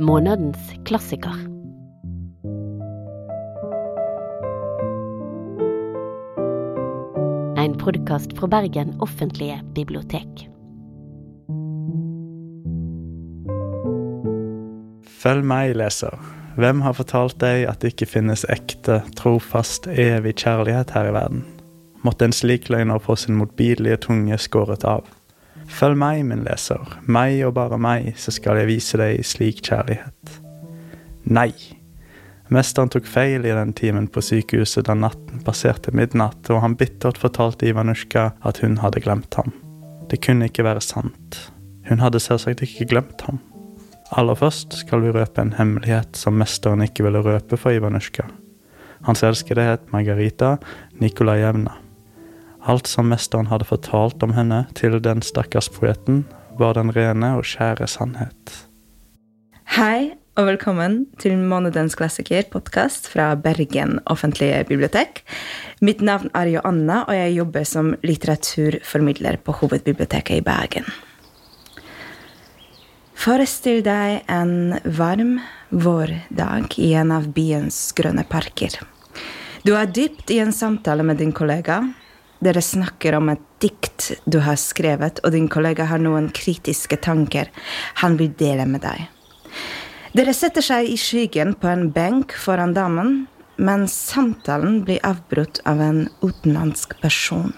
Månedens klassiker. En podkast fra Bergen offentlige bibliotek. Følg meg, leser. Hvem har fortalt deg at det ikke finnes ekte, trofast, evig kjærlighet her i verden? Måtte en slik løgner få sin motbydelige tunge skåret av. Følg meg, min leser, meg og bare meg, så skal jeg vise deg slik kjærlighet. Nei. Mesteren tok feil i den timen på sykehuset da natten passerte midnatt, og han bittert fortalte Ivanushka at hun hadde glemt ham. Det kunne ikke være sant. Hun hadde selvsagt ikke glemt ham. Aller først skal vi røpe en hemmelighet som mesteren ikke ville røpe for Ivanushka. Hans elskede het Margarita Nikolajevna. Alt som mesteren hadde fortalt om henne til den stakkars poeten, var den rene og skjære sannhet. Hei og velkommen til Månedens klassiker podkast fra Bergen offentlige bibliotek. Mitt navn er Joanna, og jeg jobber som litteraturformidler på Hovedbiblioteket i Bergen. Forestill deg en varm vårdag i en av byens grønne parker. Du er dypt i en samtale med din kollega. Dere snakker om et dikt du har skrevet, og din kollega har noen kritiske tanker han vil dele med deg. Dere setter seg i skyggen på en benk foran damen, men samtalen blir avbrutt av en utenlandsk person.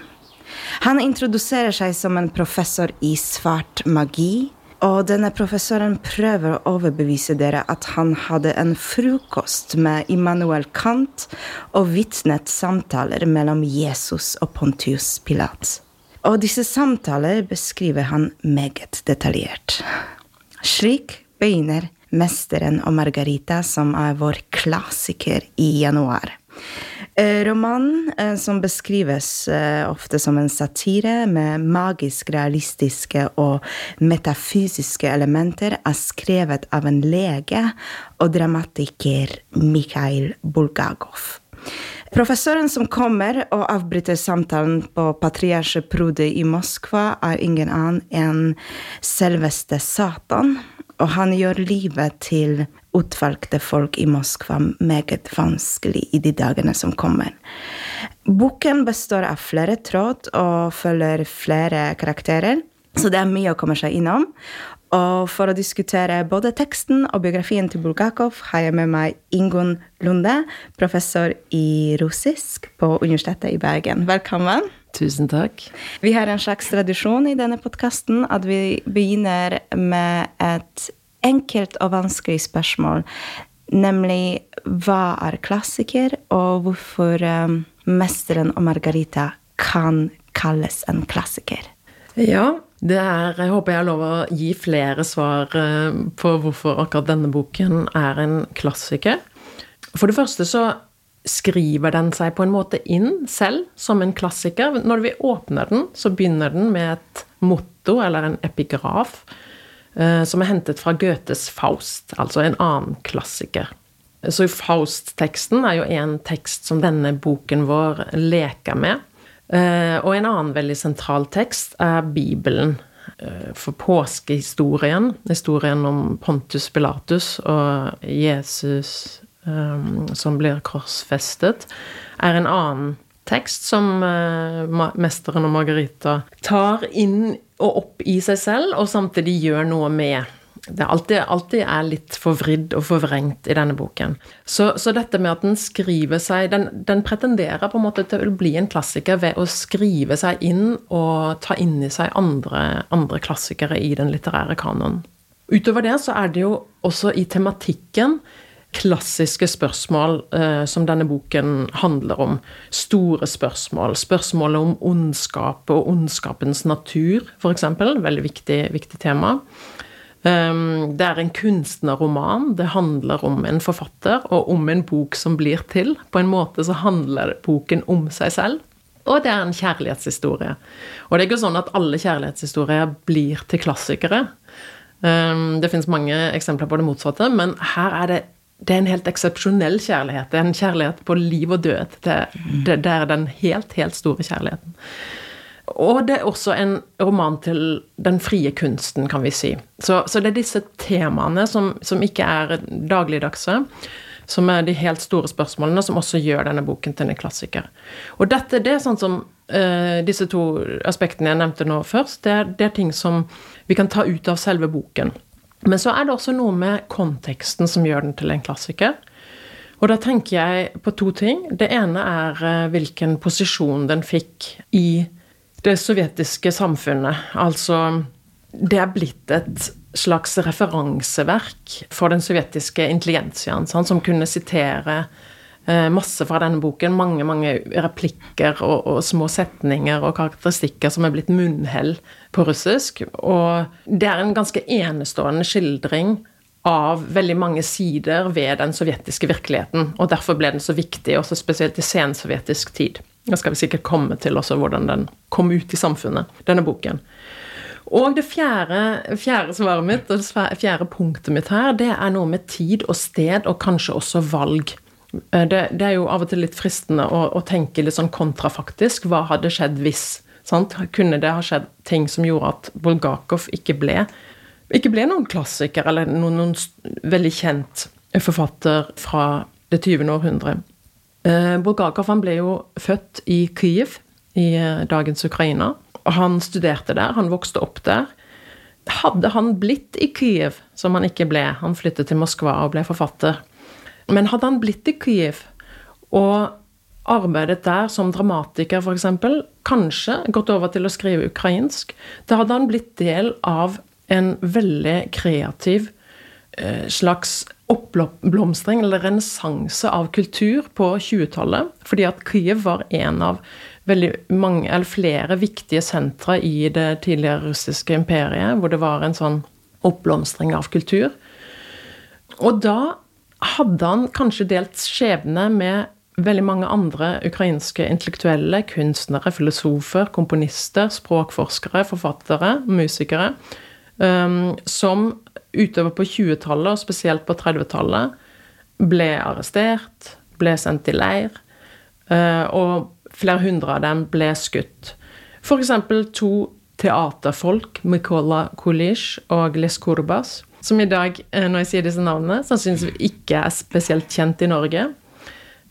Han introduserer seg som en professor i svart magi, og denne professoren prøver å overbevise dere at han hadde en frokost med Immanuel Kant og vitnet samtaler mellom Jesus og Pontius Pilat. Og disse samtaler beskriver han meget detaljert. Slik begynner 'Mesteren og Margarita', som er vår klassiker i januar. Romanen, som beskrives ofte som en satire med magisk realistiske og metafysiske elementer, er skrevet av en lege og dramatiker Mikhail Bulgakov. Professoren som kommer og avbryter samtalen på Patriarche Prode i Moskva, er ingen annen enn selveste Satan og han gjør livet til utvalgte folk i Moskva meget vanskelig i de dagene som kommer. Boken består av flere tråd og følger flere karakterer, så det er mye å komme seg innom. Og for å diskutere både teksten og biografien til Bulgakov har jeg med meg Ingunn Lunde, professor i russisk på Universitetet i Bergen. Velkommen. Tusen takk. Vi har en slags tradisjon i denne podkasten at vi begynner med et enkelt og vanskelig spørsmål, nemlig hva er klassiker, og hvorfor um, 'Mesteren og Margarita' kan kalles en klassiker? Ja, det er Jeg håper jeg har lov å gi flere svar på hvorfor akkurat denne boken er en klassiker. For det første så skriver den seg på en måte inn selv som en klassiker. Når vi åpner den, så begynner den med et motto eller en epigraf som er hentet fra Goethes Faust, altså en annen klassiker. Så Faust-teksten er jo en tekst som denne boken vår leker med. Og en annen veldig sentral tekst er Bibelen. For påskehistorien, historien om Pontus Pilatus og Jesus um, som blir korsfestet, er en annen tekst som uh, mesteren og Margarita tar inn og opp i seg selv, og samtidig gjør noe med. Det alltid, alltid er litt forvridd og forvrengt i denne boken. Så, så dette med at den skriver seg den, den, pretenderer på en måte til å bli en klassiker ved å skrive seg inn og ta inn i seg andre, andre klassikere i den litterære kanonen. Utover det så er det jo også i tematikken klassiske spørsmål eh, som denne boken handler om. Store spørsmål. Spørsmålet om ondskap og ondskapens natur, f.eks. Veldig viktig, viktig tema. Um, det er en kunstnerroman. Det handler om en forfatter og om en bok som blir til. På en måte så handler boken om seg selv. Og det er en kjærlighetshistorie. Og det er ikke sånn at alle kjærlighetshistorier blir til klassikere. Um, det fins mange eksempler på det motsatte, men her er det det er en helt eksepsjonell kjærlighet. Det er en kjærlighet på liv og død. Det, det, det er den helt, helt store kjærligheten. Og det er også en roman til den frie kunsten, kan vi si. Så, så det er disse temaene som, som ikke er dagligdagse, som er de helt store spørsmålene, som også gjør denne boken til en klassiker. Og dette det er sånn som uh, disse to aspektene jeg nevnte nå først, det er, det er ting som vi kan ta ut av selve boken. Men så er det også noe med konteksten som gjør den til en klassiker. Og da tenker jeg på to ting. Det ene er uh, hvilken posisjon den fikk i det sovjetiske samfunnet. Altså Det er blitt et slags referanseverk for den sovjetiske intelligensiaen, som kunne sitere eh, masse fra denne boken. Mange mange replikker og, og, små setninger og karakteristikker som er blitt munnhell på russisk. Og det er en ganske enestående skildring av veldig mange sider ved den sovjetiske virkeligheten. Og derfor ble den så viktig, også spesielt i sensovjetisk tid. Da skal vi sikkert komme til også hvordan den kom ut i samfunnet, denne boken. Og det fjerde, fjerde svaret mitt, og det fjerde punktet mitt her, det er noe med tid og sted, og kanskje også valg. Eh, det, det er jo av og til litt fristende å, å, tenke litt sånn kontrafaktisk. Hva hadde skjedd hvis? Sant? Kunne det ha skjedd ting som gjorde at Bulgakov ikke ble, ikke ble noen klassiker, eller noen, noen veldig kjent forfatter fra det 20. århundre? Eh, Bulgakov han ble jo født i Kyiv, i eh, dagens Ukraina. Han studerte der, han vokste opp der. Hadde han blitt i Kyiv, som han ikke ble, han flyttet til Moskva og ble forfatter, men hadde han blitt i Kyiv og arbeidet der som dramatiker, f.eks., kanskje gått over til å skrive ukrainsk, da hadde han blitt del av en veldig kreativ eh, slags oppblomstring, eller renessanse av kultur på 20-tallet. Fordi at Kyiv var en av mange, eller flere viktige sentre i det tidligere russiske imperiet, hvor det var en sånn oppblomstring av kultur. Og da hadde han kanskje delt skjebne med veldig mange andre ukrainske intellektuelle, kunstnere, filosofer, komponister, språkforskere, forfattere, musikere, um, som utover på 20-tallet, og spesielt på 30-tallet, ble arrestert, ble sendt i leir, uh, og Flere hundre av dem ble skutt. F.eks. to teaterfolk, Mykola Kulish og Les Kurbas, som i dag, eh, når jeg sier disse navnene, sannsynligvis ikke er spesielt kjent i Norge.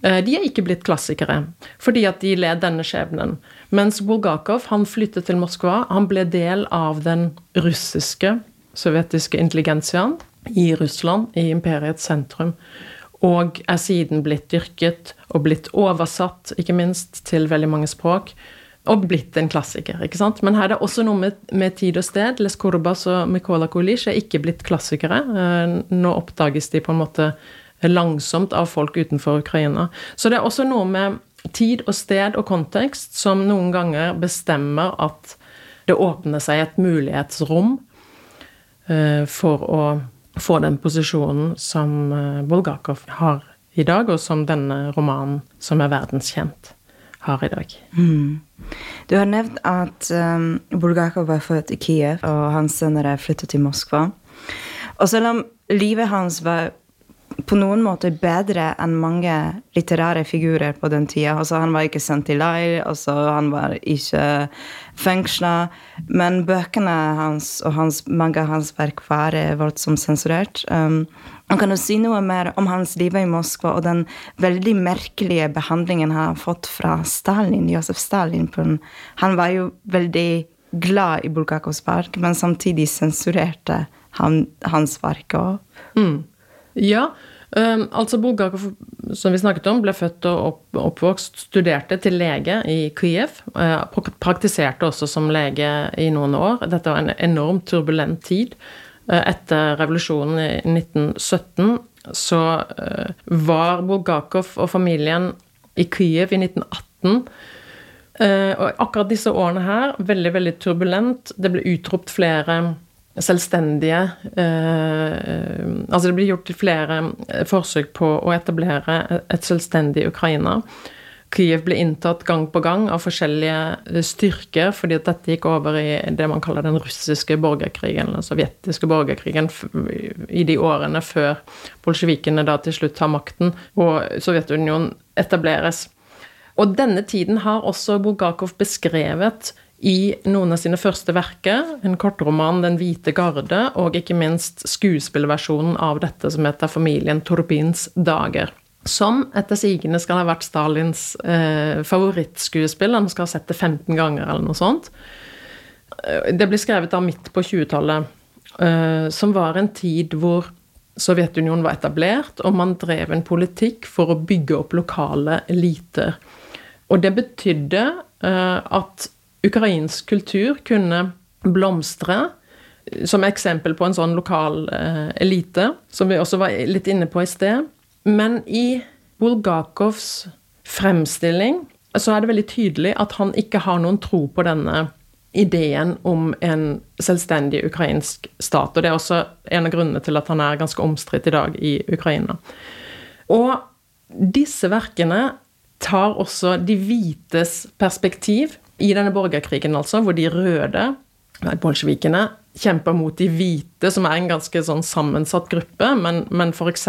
Eh, de er ikke blitt klassikere, fordi at de led denne skjebnen. Mens Bulgakov han flyttet til Moskva. Han ble del av den russiske, sovjetiske intelligensiaen i Russland, i imperiets sentrum og er siden blitt dyrket og blitt oversatt, ikke minst, til veldig mange språk. Og blitt en klassiker. ikke sant? Men her er det også noe med, med tid og sted. Les Corbas og Mikola Kulish er ikke blitt klassikere. Eh, nå oppdages de på en måte langsomt av folk utenfor Ukraina. Så det er også noe med tid og sted og kontekst som noen ganger bestemmer at det åpner seg et mulighetsrom eh, for å få den posisjonen som eh, Bulgakov har i dag, og som denne romanen, som er verdenskjent, har i dag. Mm. Du har nevnt at um, Bulgakov var født i Kiev, og han senere flyttet til Moskva. Og selv om livet hans var på noen måter bedre enn mange litterære figurer på den tida. Altså, han var ikke sendt i leir, altså, han var ikke fengsla. Men bøkene hans og hans, mange av hans verk var voldsomt sensurert. Um, han kan jo si noe mer om hans liv i Moskva og den veldig merkelige behandlingen han har fått fra Stalin, Josef Stalin. Han var jo veldig glad i Bulgakovs verk, men samtidig sensurerte han hans verk òg. Mm. Ja, um, altså Bulgakov, som vi snakket om, ble født og opp, oppvokst, studerte til lege i Kyiv. Uh, praktiserte også som lege i noen år. Dette var en enormt turbulent tid. Uh, etter revolusjonen i 1917 så uh, var Bulgakov og familien i Kyiv i 1918. og akkurat disse årene her, veldig, veldig turbulent. Det ble utropt flere selvstendige eh, Altså det ble gjort flere eh, forsøk på å etablere et selvstendig Ukraina. Kyiv ble inntatt gang på gang av forskjellige eh, styrker, fordi at dette gikk over i det man kaller den russiske borgerkrigen, den sovjetiske borgerkrigen, i de årene før bolsjevikene da til slutt tar makten og Sovjetunionen etableres. Og denne tiden har også Bulgakov beskrevet i noen av sine første verker, en kortroman 'Den hvite garde', og ikke minst skuespillversjonen av dette som heter 'Familien Torbins dager'. Som etter sigende skal ha vært Stalins eh, favorittskuespiller. Han skal ha sett det 15 ganger, eller noe sånt. Eh, det ble skrevet da midt på 20-tallet, eh, som var en tid hvor Sovjetunionen var etablert, og man drev en politikk for å bygge opp lokale eliter. Og det betydde eh, at ukrainsk kultur kunne blomstre. Som eksempel på en sånn lokal uh, elite, som vi også var litt inne på i sted. Men i Bulgakovs fremstilling så er det veldig tydelig at han ikke har noen tro på denne ideen om en selvstendig ukrainsk stat. Og det er også en av grunnene til at han er ganske omstridt i dag i Ukraina. Og disse verkene tar også de hvites perspektiv i denne borgerkrigen, altså, hvor de røde, bolsjevikene, kjemper mot de hvite, som er en ganske sånn sammensatt gruppe, men, men f.eks.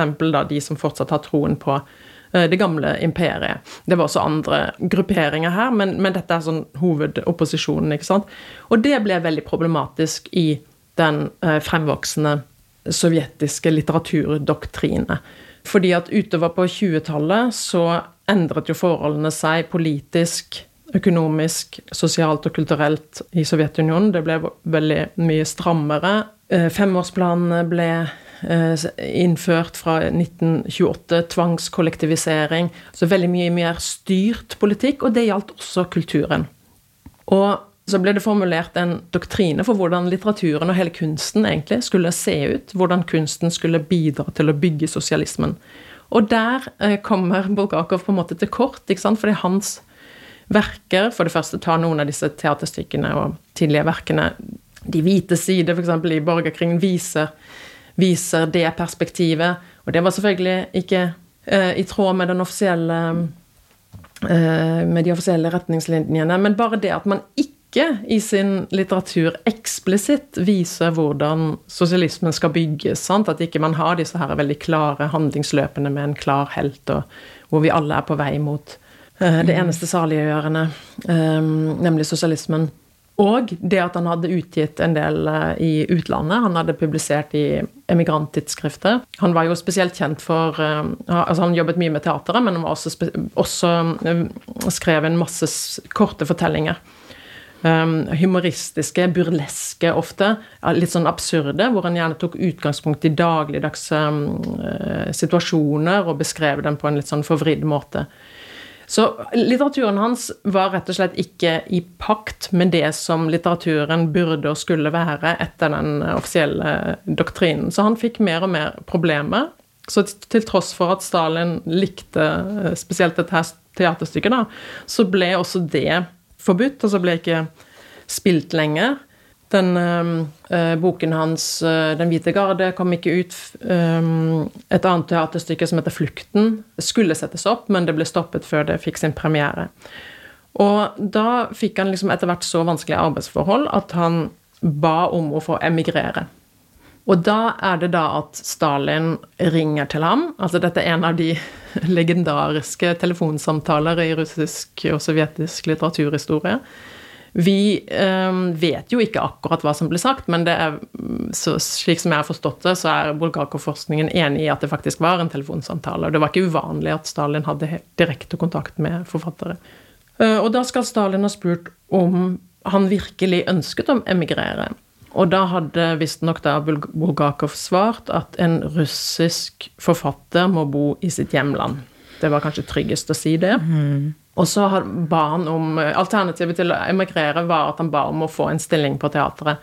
de som fortsatt har troen på eh, det gamle imperiet. Det var også andre grupperinger her, men, men dette er sånn hovedopposisjonen. ikke sant? Og det ble veldig problematisk i den eh, fremvoksende sovjetiske litteraturdoktrine. Fordi at utover på 20-tallet så endret jo forholdene seg politisk, økonomisk, sosialt og kulturelt i Sovjetunionen. Det ble veldig mye strammere. Eh, femårsplanene ble eh, innført fra 1928, tvangskollektivisering. Så veldig mye mer styrt politikk, og det gjaldt også kulturen. Og så ble det formulert en doktrine for hvordan litteraturen og hele kunsten egentlig skulle se ut. Hvordan kunsten skulle bidra til å bygge sosialismen. Og der eh, kommer Bulgakov på en måte til kort, fordi hans verker For det første tar noen av disse teaterstykkene og tidlige verkene De hvite sider, f.eks. i borgerkrigen, viser, viser, det perspektivet. Og det var selvfølgelig ikke eh, i tråd med den offisielle eh, med de offisielle retningslinjene, men bare det at man ikke i sin litteratur eksplisitt viser hvordan sosialismen skal bygges. Sant? At ikke man har disse her veldig klare handlingsløpene med en klar helt, og hvor vi alle er på vei mot det eneste saliggjørende, um, nemlig sosialismen. Og det at han hadde utgitt en del uh, i utlandet. Han hadde publisert i emigranttidsskrifter. Han var jo spesielt kjent for uh, altså Han jobbet mye med teateret, men han var også, også skrev en masse korte fortellinger um, humoristiske, burleske ofte, litt sånn absurde, hvor han gjerne tok utgangspunkt i dagligdags um, uh, situasjoner og beskrev dem på en litt sånn forvridd måte. Så litteraturen hans var rett og slett ikke i pakt med det som litteraturen burde og skulle være etter den offisielle doktrinen. Så han fikk mer og mer problemer. Så til tross for at Stalin likte eh, spesielt dette teaterstykket, da, så ble også det forbudt, og så ble ikke spilt lenger. Den eh, boken hans, øh, 'Den hvite garde', kom ikke ut. Um, et annet teaterstykke som heter 'Flukten', skulle settes opp, men det ble stoppet før det fikk sin premiere. Og da fikk han liksom etter hvert så vanskelige arbeidsforhold at han ba om å få emigrere. Og da er det da at Stalin ringer til ham. Altså dette er en av de legendariske telefonsamtaler i russisk og sovjetisk litteraturhistorie. Vi øh, vet jo ikke akkurat hva som ble sagt, men er, så, slik som jeg har forstått det, så er Bulgakov-forskningen enig i at det faktisk var en telefonsamtale. Og det var ikke uvanlig at Stalin hadde direkte kontakt med forfattere. Uh, og da skal Stalin ha spurt om han virkelig ønsket å emigrere. Og da hadde visstnok da Bulgakov svart at en russisk forfatter må bo i sitt hjemland. Det var kanskje tryggest å si det. Mm. Og så ba han om Alternativet til å emigrere var at han ba om å få en stilling på teatret.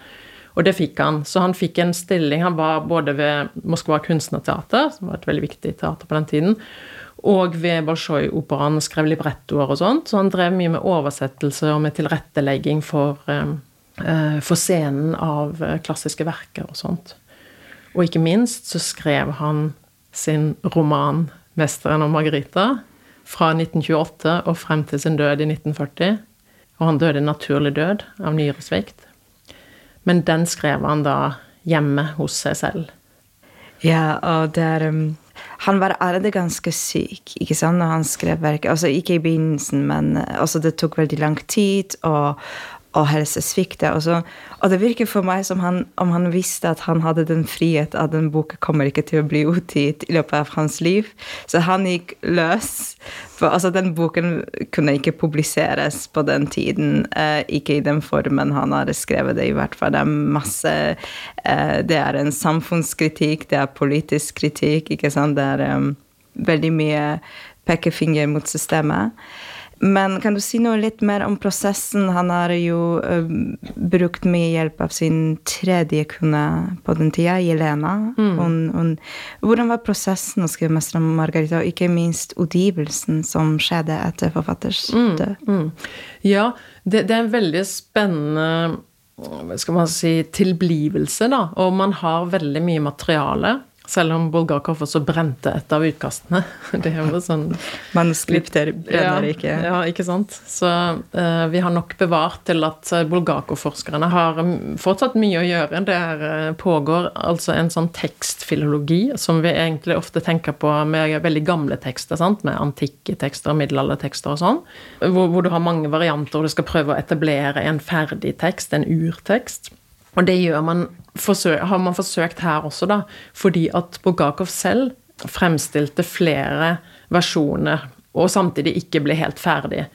Og det fikk han. Så han fikk en stilling. Han var både ved Moskva kunstnerteater, som var et veldig viktig teater på den tiden, og ved Bolsjoj-operaen skrev librettoer og sånt. Så han drev mye med oversettelse og med tilrettelegging for um, Eh, for scenen av eh, klassiske verker og sånt. Og ikke minst så skrev han sin roman 'Mesteren og Margarita' fra 1928 og frem til sin død i 1940. Og han døde naturlig død av nyresvikt. Men den skrev han da hjemme hos seg selv. Ja, og der um, Han var allerede ganske syk ikke sant, når han skrev verket. Altså ikke i begynnelsen, men altså, det tok veldig lang tid. og og helsesvikte. Og, så, og det virker for meg som han, om han visste at han hadde den frihet at den boka kommer ikke til å bli utgitt i løpet av hans liv. Så han gikk løs. For altså, den boken kunne ikke publiseres på den tiden. Eh, ikke i den formen han hadde skrevet det, i hvert fall. Det er masse eh, Det er en samfunnskritikk, det er politisk kritikk, ikke sant. Det er um, veldig mye pekefinger mot systemet. Men kan du si noe litt mer om prosessen? Han har jo uh, brukt mye hjelp av sin tredje kone på den tida, Jelena. Mm. Hun, hun, hvordan var prosessen å skrive 'Mesteren Margarita', og ikke minst utgivelsen som skjedde etter forfatters mm, død? Mm, mm. Ja, det, det, er en veldig spennende hva skal man si, tilblivelse, da. Og man har veldig mye materiale. Selv om Bulgakov også brente et av utkastene. Det er jo sånn Manuskripter brenner ja, ikke. Ja, ikke sant. Så uh, vi har nok bevart til at eh, Bulgakov-forskerne har mm, fortsatt mye å gjøre. Det uh, pågår altså en sånn tekstfilologi som vi egentlig ofte tenker på med veldig gamle tekster, sant? med antikke tekster og middelaldertekster og sånn. Hvor, hvor, du har mange varianter, og du skal prøve å etablere en ferdig tekst, en urtekst. Og det man, har man forsøkt her også, da, fordi at Bulgakov selv fremstilte flere versjoner, og samtidig ikke ble helt ferdig.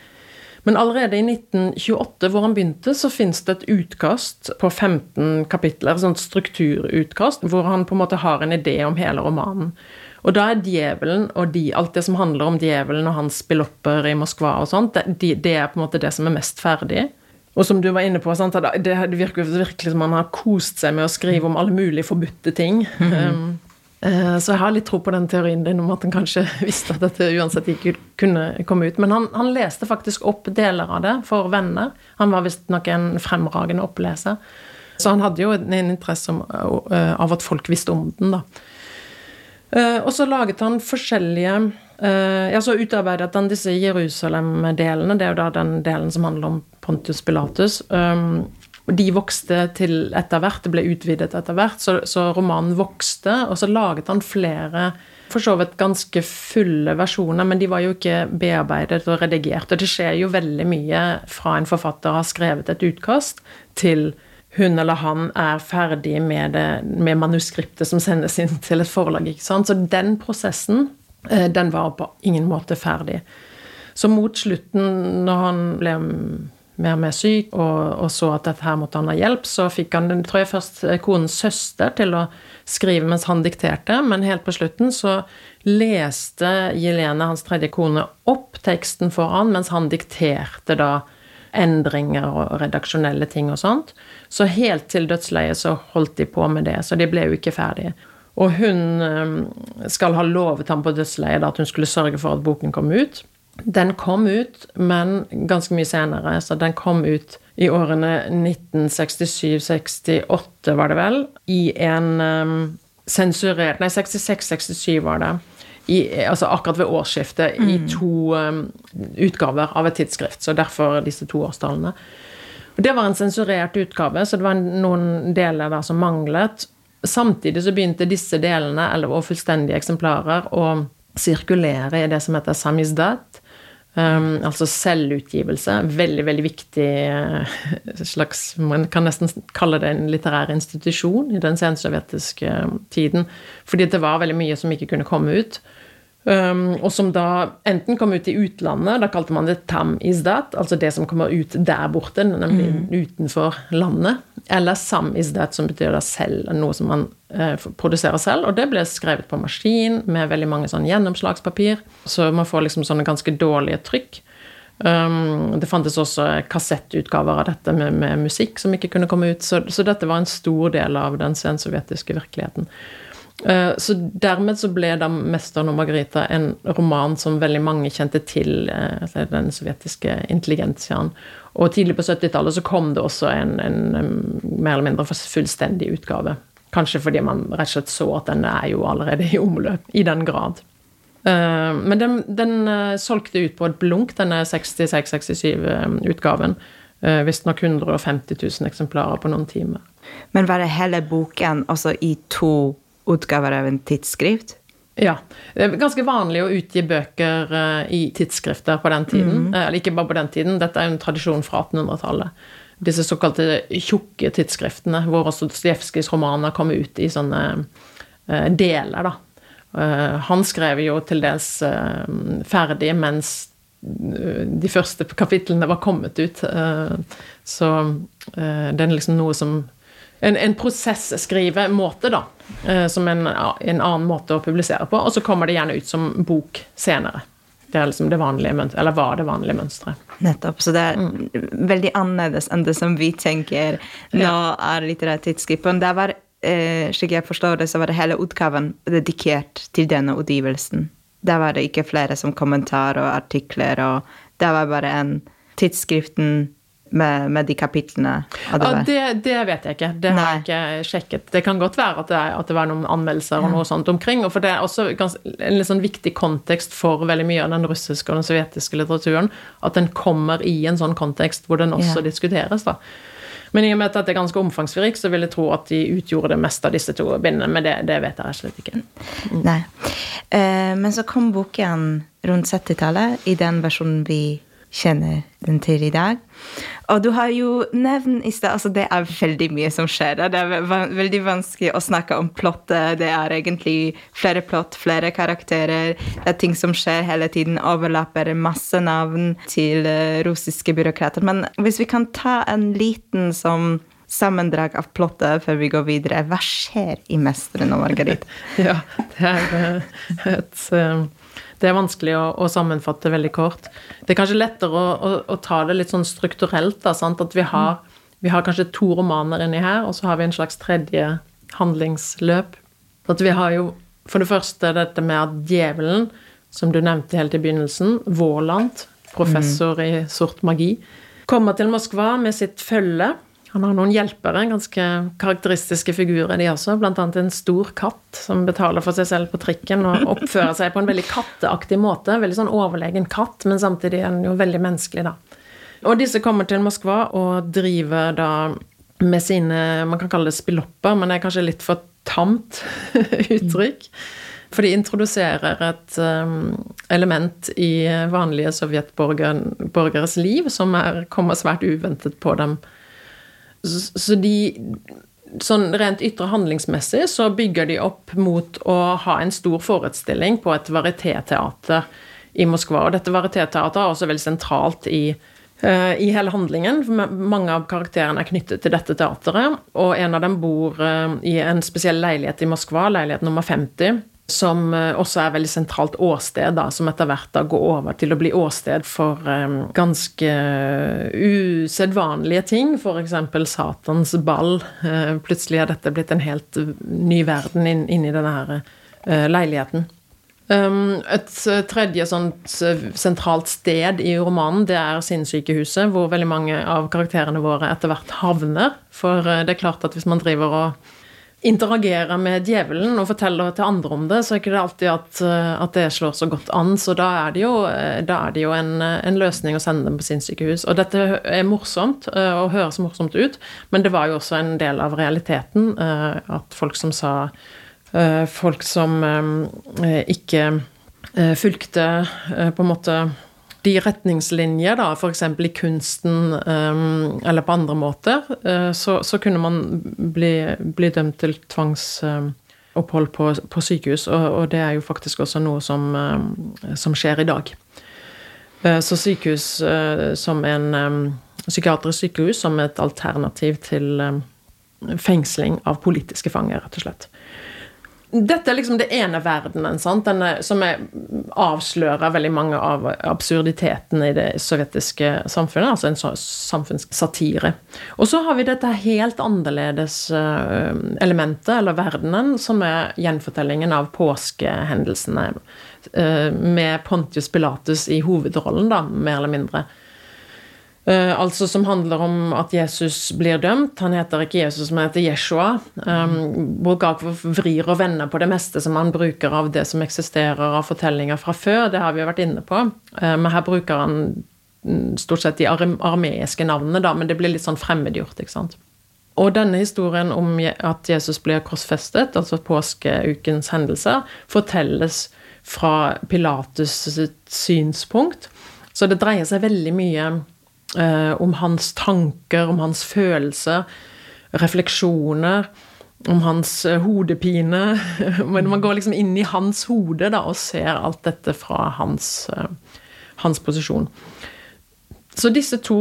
Men allerede i 1928, hvor han begynte, så fins det et utkast på 15 kapitler, et sånt strukturutkast, hvor han på en måte har en idé om hele romanen. Og da er djevelen og de, alt det som handler om djevelen og hans spillopper i Moskva og sånt, det, det, er på en måte det som er mest ferdig. Og som du var inne på, sant, det virker virkelig som man har kost seg med å skrive om alle mulige forbudte ting. Mm -hmm. så jeg har litt tro på den teorien din om at han kanskje visste at dette uansett ikke kunne komme ut. Men han, han leste faktisk opp deler av det for venner. Han var visstnok en fremragende oppleser. Så han hadde jo en interesse om, uh, av at folk visste om den, da. Uh, og så laget han forskjellige ja, så utarbeidet han disse Jerusalem-delene. Det er jo da den delen som handler om Pontius Pilatus. Um, de vokste til etter hvert, det ble utvidet etter hvert, så, så, romanen vokste. Og så laget han flere for så vidt ganske fulle versjoner, men de var jo ikke bearbeidet og redigert. Og det skjer jo veldig mye fra en forfatter har skrevet et utkast, til hun eller han er ferdig med, det, med manuskriptet som sendes inn til et forlag. ikke sant? Så den prosessen Eh, den var på ingen måte ferdig. Så mot slutten, når han ble mer og mer syk og, og, så at dette her måtte han ha hjelp, så fikk han tror jeg først eh, konens søster til å skrive mens han dikterte, men helt på slutten så leste Jelene, hans tredje kone, opp teksten for han mens han dikterte da endringer og redaksjonelle ting og sånt. Så helt til dødsleiet så holdt de på med det, så de ble jo ikke ferdige. Og hun ehm, skal ha lovet ham på dødsleiet at hun skulle sørge for at boken kom ut. Den kom ut, men ganske mye senere. Så den kom ut i årene 1967-68, var det vel, i en um, sensurert Nei, 66-67 var det. I, altså akkurat ved årsskiftet, mm. i to um, utgaver av et tidsskrift. Så derfor disse to årstallene. Det var en sensurert utgave, så det var noen deler der som manglet. Samtidig så begynte disse delene, eller og fullstendige eksemplarer, å sirkulere i det som heter samizdat. Um, altså selvutgivelse. Veldig, veldig viktig uh, slags Man kan nesten kalle det en litterær institusjon i den sensovjetiske tiden. Fordi det var veldig mye som ikke kunne komme ut. Um, og som da enten kom ut i utlandet, da kalte man det tam izdat, altså det som kommer ut der borte, nemlig mm. utenfor landet. Eller sam izdat, som betyr da selv, noe som man uh, produserer selv. Og det ble skrevet på maskin med veldig mange sånn gjennomslagspapir, så man får liksom sånne ganske dårlige trykk. Um, det fantes også kassettutgaver av dette med, med, musikk som ikke kunne komme ut, så, så dette var en stor del av den sensovjetiske virkeligheten. Eh, så dermed så ble da 'Mesteren og Margarita' en roman som veldig mange kjente til, eh, altså den sovjetiske intelligensiaen. Og tidlig på 70-tallet så kom det også en, en, mer eller mindre fullstendig utgave. Kanskje fordi man rett og slett så at den er jo allerede i omløp, i den grad. Eh, men den, den solgte ut på et blunk, denne 66-67-utgaven. Visstnok 150 000 eksemplarer på noen timer. Men var det hele boken altså i to utgaver av en tidsskrift? Ja. Det er ganske vanlig å utgi bøker eh, i tidsskrifter på den tiden. Mm. Eller ikke bare på den tiden, dette er en tradisjon fra 1800-tallet. disse såkalte tjukke tidsskriftene, hvor også Dostojevskijs romaner kom ut i sånne uh, deler, da. Han skrev jo til dels ferdig mens de første kapitlene var kommet ut. Så det er liksom noe som En, en prosesskrivemåte, da. Som en, en annen måte å publisere på. Og så kommer det gjerne ut som bok senere. Det er liksom det vanlige mønsteret, eller var det vanlige mønsteret. Nettopp. Så det er mm. veldig annerledes enn det som vi tenker nå ja. er litterært tidsskrift. Det var, eh, slik jeg forstår det, så var det hele utgaven dedikert til denne utgivelsen. Der var det ikke flere som kommentar og artikler, og det var bare en tidsskriften med, med, de kapitlene? Det, ja, det, det, vet jeg ikke. Det har jeg ikke sjekket. Det kan godt være at det, at det var noen anmeldelser og noe sånt omkring. og for Det er også en sånn viktig kontekst for veldig mye av den russiske og den sovjetiske litteraturen. At den kommer i en sånn kontekst hvor den også ja. diskuteres. da. Men i og med at det er ganske omfangsrikt, så vil jeg tro at de utgjorde det meste av disse to bindene. Men det, det vet jeg slett ikke. Mm. Nei. Eh, men så kom boken rundt 70-tallet i den versjonen vi kjenner den til i dag. Og du har jo nevnt i stad altså Det er veldig mye som skjer. Det er veldig vanskelig å snakke om plottet. Det er egentlig flere plott, flere karakterer. Det er ting som skjer hele tiden. Overlapper masse navn til uh, russiske byråkrater. Men hvis vi kan ta en liten som sammendrag av plottet før vi går videre. Hva skjer i 'Mesteren og Margarit'? ja, det er et, et uh det er vanskelig å, å, sammenfatte veldig kort. Det er kanskje lettere å, å, å ta det litt sånn strukturelt, da, at vi har, vi har, kanskje to romaner inni her, og så har vi en slags tredje handlingsløp. At vi har jo for det første dette med at djevelen, som du nevnte helt i begynnelsen, Våland, professor mm. i sort magi, kommer til Moskva med sitt følge han har noen hjelpere, ganske karakteristiske figurer, de også. Blant annet en stor katt som betaler for seg selv på trikken og oppfører seg på en veldig katteaktig måte. Veldig sånn overlegen katt, men samtidig er den jo veldig menneskelig, da. Og disse kommer til Moskva og driver da med sine Man kan kalle det spillopper, men det er kanskje litt for tamt uttrykk. For de introduserer et um, element i vanlige sovjetborgeres liv som er, kommer svært uventet på dem så de Sånn rent ytre handlingsmessig så bygger de opp mot å ha en stor forestilling på et varietéteater i Moskva. Og dette varietéteateret er også veldig sentralt i, uh, i hele handlingen. Mange av karakterene er knyttet til dette teateret, og en av dem bor uh, i en spesiell leilighet i Moskva, leilighet nummer 50 som eh, også er veldig sentralt åsted, da, som etter hvert da går over til å bli åsted for um, ganske usedvanlige ting, f.eks. Satans ball. Uh, plutselig er dette blitt en helt ny verden inni denne her, uh, leiligheten. Um, et tredje sånt sentralt sted i romanen, det er sinnssykehuset, hvor veldig mange av karakterene våre etter hvert havner. For det er klart at hvis man driver og interagerer med djevelen og forteller til andre om det, så er ikke det alltid at, eh, at det slår så godt an. Så da er det jo, eh, er det jo en, en, løsning å sende dem på sinnssykehus. Og dette er morsomt eh, og høres morsomt ut, men det var jo også en del av realiteten at folk som sa Folk som ikke fulgte på en måte de retningslinjer, da, f.eks. i kunsten um, eller på andre måter, uh, så, så, kunne man bli, bli dømt til tvangsopphold på, på, sykehus. Og, og, det er jo faktisk også noe som, uh, som skjer i dag. Uh, så sykehus som en psykiatrisk sykehus som et alternativ til fengsling av politiske fanger, rett og slett. Dette er liksom det ene verdenen, Denne, som er, avslører veldig mange av absurditetene i det sovjetiske samfunnet. Altså en samfunnssatire. Og så har vi dette helt annerledes eh, elementet, eller verdenen, som er gjenfortellingen av påskehendelsene. Eh, med Pontius Pilatus i hovedrollen, da, mer eller mindre. Uh, altså som handler om at Jesus blir dømt. Han heter ikke Jesus, men heter Jeshua. Um, Bulgakov vrir og vender på det meste som han bruker av det som eksisterer av fortellinger fra før. Det har vi jo vært inne på. Uh, men her bruker han mm, stort sett de armeiske navnene, da, men det blir litt sånn fremmedgjort. ikke sant? Og denne historien om at Jesus blir korsfestet, altså påskeukens hendelser, fortelles fra Pilatus' synspunkt. Så det dreier seg veldig mye eh, om hans tanker, om hans følelser, refleksjoner, om hans eh, hodepine. Men man går liksom inn i hans hode da, og ser alt dette fra hans, eh, hans posisjon. Så disse to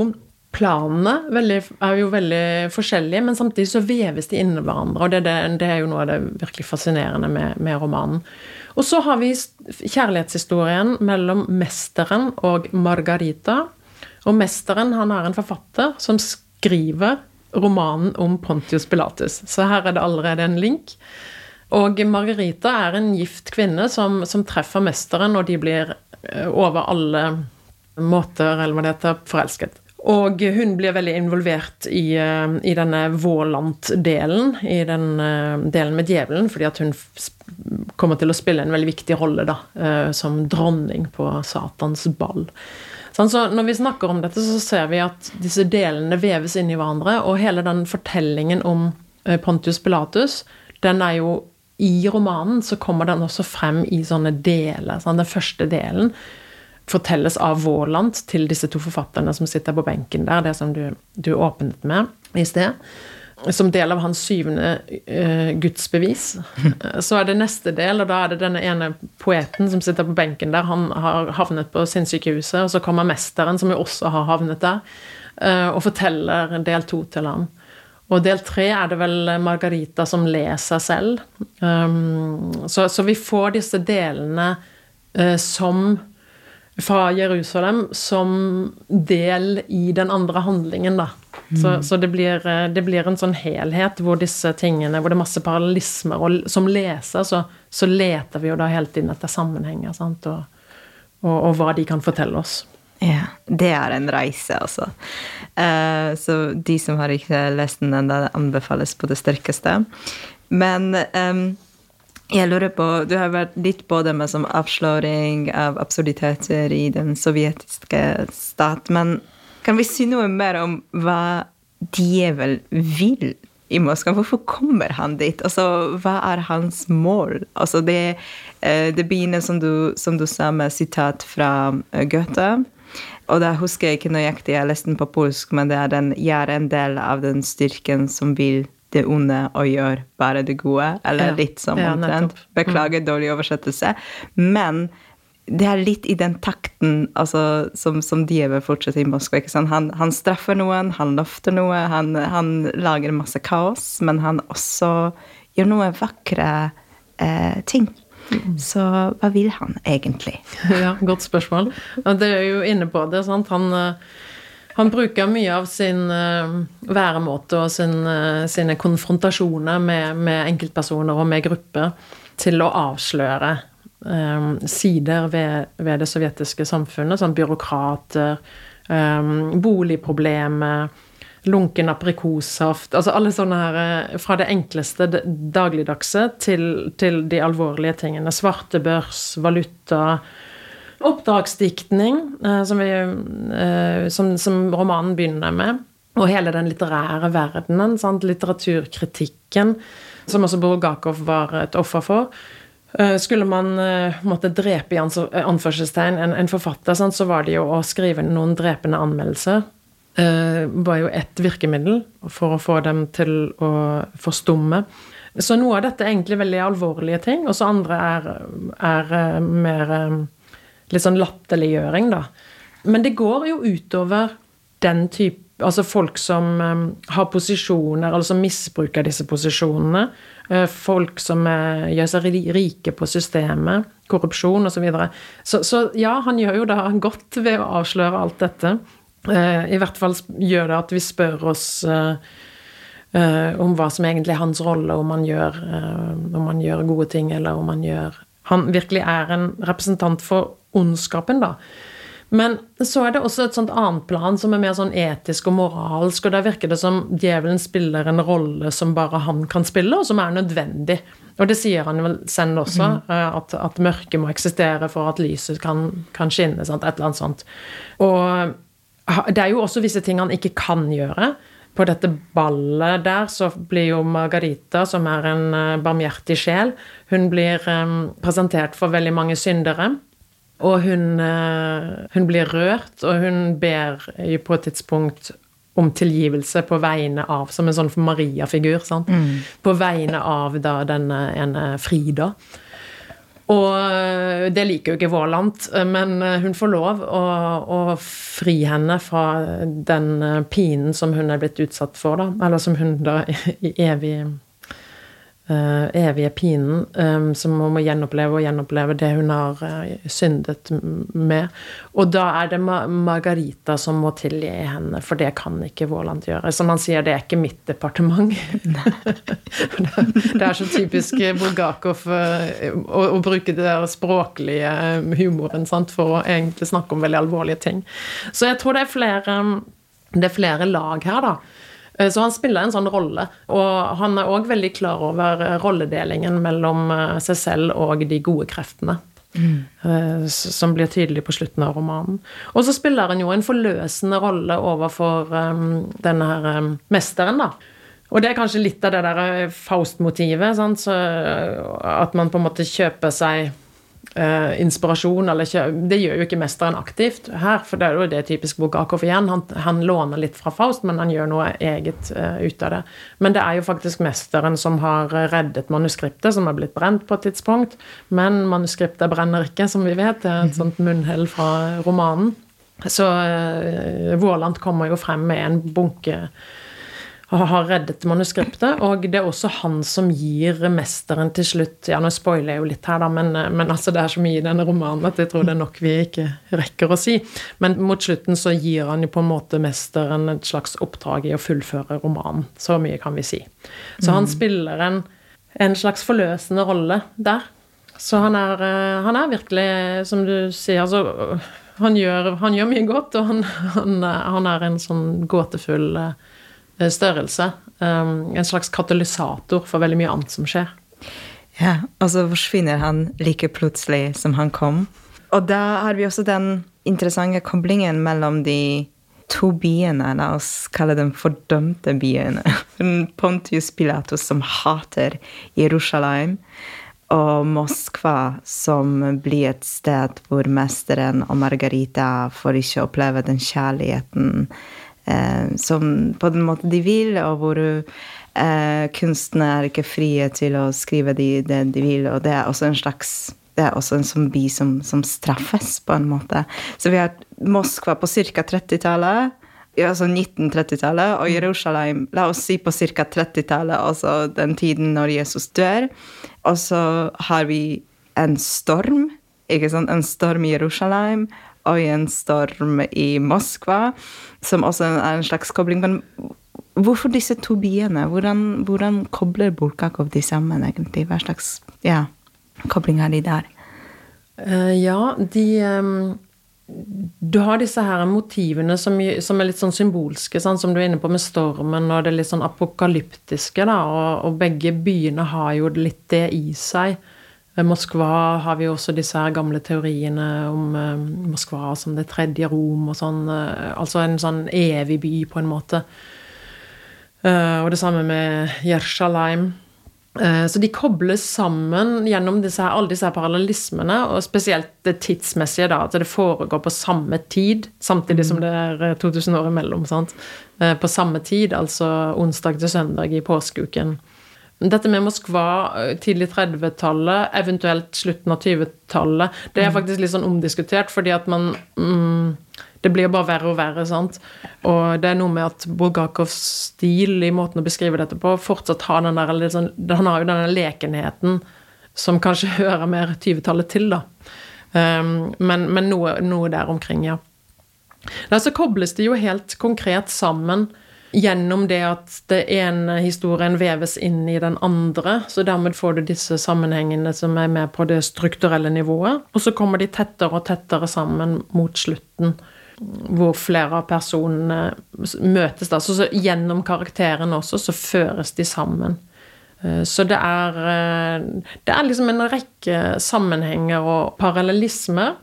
planene veldig, er jo veldig forskjellige, men samtidig så veves de inn i hverandre. Og det, det, det, er jo noe av det virkelig fascinerende med, med, romanen. Og så har vi kjærlighetshistorien mellom mesteren og Margarita. Og mesteren han er en forfatter som skriver romanen om Pontius Pilatus. Så her er det allerede en link. Og Margarita er en gift kvinne som, som treffer mesteren, og de blir eh, over alle måter eller hva det heter, forelsket. Og hun blir veldig involvert i, eh, i denne Våland-delen, i den uh, delen med djevelen, fordi at hun kommer til å spille en veldig viktig rolle da, som dronning på Satans ball. Sånn, så når vi snakker om dette, så ser vi at disse delene veves inn i hverandre, og hele den fortellingen om uh, Pontius Pilatus, den er jo I romanen så kommer den også frem i sånne deler. Sånn, den første delen fortelles av Våland til disse to forfatterne som sitter på benken der, det som du, du åpnet med i sted. Som del av hans syvende uh, gudsbevis. Så er det neste del, og da er det denne ene poeten som sitter på benken der. Han har havnet på sinnssykehuset, og så kommer mesteren, som jo også har havnet der, uh, og forteller del to til ham. Og del tre er det vel Margarita som leser selv. Um, så, så, vi får disse delene uh, som fra Jerusalem som del i den andre handlingen, da. Så, mm. så det, blir, eh, det, blir, en sånn helhet hvor disse tingene, hvor det er masse parallellismer. Og som leser så, så leter vi jo da hele tiden etter sammenhenger, sant, og, og, og, hva de kan fortelle oss. Ja, det er en reise, altså. Uh, så de som har ikke lest den ennå, anbefales på det sterkeste. Men um, jeg lurer på, Du har vært litt på det med som avsløring av absurditeter i den sovjetiske stat. Men kan vi si noe mer om hva djevel vil i Moskva? Hvorfor kommer han dit? Altså, hva er hans mål? Altså, det, eh, det begynner, som du, som du sa, med sitat fra eh, Goethe. Og da husker jeg ikke nøyaktig, jeg leste den på polsk, men det er den 'jeg er en del av den styrken som vil' det onde og gjør bare det gode. Eller ja. litt som omtrent. Ja, Beklager mm. dårlig oversettelse. Men det er litt i den takten altså, som, som djevel fortsetter i Moskva. Han, han, straffer noen, han løfter noe, han, han, lager masse kaos, men han også gjør noen vakre eh, ting. Mm. Så hva vil han egentlig? Ja, godt spørsmål. Det er jo inne på det. sant? Han eh, han bruker mye av sin uh, væremåte og sin, uh, sine konfrontasjoner med, med, enkeltpersoner og med grupper til å avsløre um, sider ved, ved, det sovjetiske samfunnet, sånn byråkrater, um, boligproblemer, lunken aprikossaft Altså alle sånne her Fra det enkleste dagligdagse til, til de alvorlige tingene. Svartebørs, valuta Oppdragsdiktning, eh, som, eh, som, som, romanen begynner med. Og hele den litterære verdenen. Sant? Litteraturkritikken, som også Bulgakov var et offer for. Eh, skulle man måtte drepe i anførselstegn en, en forfatter, sant? så var det jo å skrive noen drepende anmeldelser. var jo ett virkemiddel for å få dem til å forstumme. Så noe av dette er egentlig veldig alvorlige ting, og så andre er, er mer litt sånn latterliggjøring, da. Men det går jo utover den type Altså folk som um, har posisjoner, eller som misbruker disse posisjonene. Uh, folk som uh, gjør seg rike på systemet. Korrupsjon osv. Så, videre. så Så ja, han gjør jo da godt ved å avsløre alt dette. Uh, I hvert fall gjør det at vi spør oss om hva som egentlig er hans rolle, om han, gjør, om han gjør gode ting, eller om han gjør Han virkelig er en representant for ondskapen, da. Men så er det også et sånt annet plan som er mer sånn etisk og moralsk, og der virker det som djevelen spiller en rolle som bare han kan spille, og som er nødvendig. Og det sier han vel selv også, mm. at, at mørket må eksistere for at lyset kan, kan skinne. Sant? Et eller annet sånt. Og det er jo også visse ting han ikke kan gjøre. På dette ballet der så blir jo Margarita, som er en eh, barmhjertig sjel, hun blir um, presentert for veldig mange syndere. Og hun, hun blir rørt, og hun ber på et tidspunkt om tilgivelse på vegne av Som en sånn Maria-figur. Mm. På vegne av da denne ene Frida. Og eh, det liker jo ikke Våland, eh, men eh, hun får lov å, å, fri henne fra den pinen som hun er blitt utsatt for, da. Eller som hun da i evig uh, evige pinen um, som hun må gjenoppleve og gjenoppleve det hun har uh, syndet med. Og da er det Ma Margarita som må tilgi henne, for det kan ikke Våland gjøre. Som han sier, det er ikke mitt departement. det er så typisk Bulgakov uh, å, å, bruke det der språklige humoren sant, for å egentlig snakke om veldig alvorlige ting. Så jeg tror det er flere, det er flere lag her, da. Eh, så han spiller en sånn rolle. Og han er òg veldig klar over eh, rolledelingen mellom eh, seg selv og de gode kreftene. Mm. Som blir tydelig på slutten av romanen. Og så spiller han jo en forløsende rolle overfor denne her mesteren, da. Og det er kanskje litt av det der Faust-motivet. At man på en måte kjøper seg Uh, inspirasjon eller ikke Det gjør jo ikke mesteren aktivt her, for det er jo det typisk Bulgakov igjen. Han, han, låner litt fra Faust, men han gjør noe eget uh, ut av det. Men det er jo faktisk mesteren som har reddet manuskriptet, som er blitt brent på et tidspunkt. Men manuskriptet brenner ikke, som vi vet. Det er et mhm. sånt munnhell fra romanen. Så uh, Vårland kommer jo frem med en bunke har reddet manuskriptet. Og det er også han som gir mesteren til slutt Ja, nå spoiler jeg jo litt her, da, men, men altså det er så mye i denne romanen at jeg tror det er nok vi ikke rekker å si. Men mot slutten så gir han jo på en måte mesteren et slags oppdrag i å fullføre romanen. Så mye kan vi si. Så han mm. spiller en, en slags forløsende rolle der. Så han er, eh, han er virkelig, som du sier, altså han gjør, han gjør mye godt, og han, han, han er en sånn gåtefull Eh, størrelse. Um, en slags katalysator for veldig mye annet som skjer. Ja, og så forsvinner han like plutselig som han kom. Og da har vi også den interessante koblingen mellom de to byene, la oss kalle dem fordømte byene. Pontius Pilatus, som hater Jerusalem, og Moskva, som blir et sted hvor mesteren og Margarita får ikke oppleve den kjærligheten eh, som på den måten de vil, og hvor eh, kunstene er ikke frie til å skrive det de, de vil. Og det er også en slags det er også en zombi som, som, straffes, på en måte. Så vi har Moskva på ca. 30-tallet, altså 1930-tallet, og Jerusalem la oss si på ca. 30-tallet, altså den tiden når Jesus dør. Og så har vi en storm, ikke sant? en storm i Jerusalem, og en storm i Moskva som også er en slags kobling. Men hvorfor disse to byene? Hvordan, hvordan kobler Bulgakov de sammen, egentlig? Hva slags ja, kobling har de der? Uh, ja, de um, Du har disse her motivene som, som er litt sånn symbolske, sånn, som du er inne på med stormen, og det litt sånn apokalyptiske, da, og, og begge byene har jo litt det i seg. Moskva har vi også disse her gamle teoriene om uh, Moskva som det tredje Rom og sånn. Uh, altså en sånn evig by, på en måte. Uh, og det samme med Jershalheim. Så de kobles sammen gjennom disse her, alle disse her parallellismene, og spesielt det tidsmessige, da, at det foregår på samme tid, samtidig som det er 2000 år imellom. sant? På samme tid, altså onsdag til søndag i påskeuken. Dette med Moskva, eh, tidlig 30-tallet, eventuelt slutten av 20-tallet, det er mm. faktisk litt sånn omdiskutert, fordi at man mm, Det blir bare verre og verre, sant. Og det er noe med at Bulgakovs stil i måten å beskrive dette på, fortsatt har den der sånn Han har jo denne lekenheten som kanskje hører mer 20-tallet til, da. Um, men, men noe, noe, der omkring, ja. Der så kobles det jo helt konkret sammen gjennom det at det ene historien veves inn i den andre. Så dermed får du disse sammenhengene som er med på det strukturelle nivået. Og så kommer de tettere og tettere sammen mot slutten, hvor flere av personene møtes. da. Så, så gjennom karakterene også så føres de sammen. Eh, så det er, eh, det er liksom en rekke sammenhenger og parallellismer.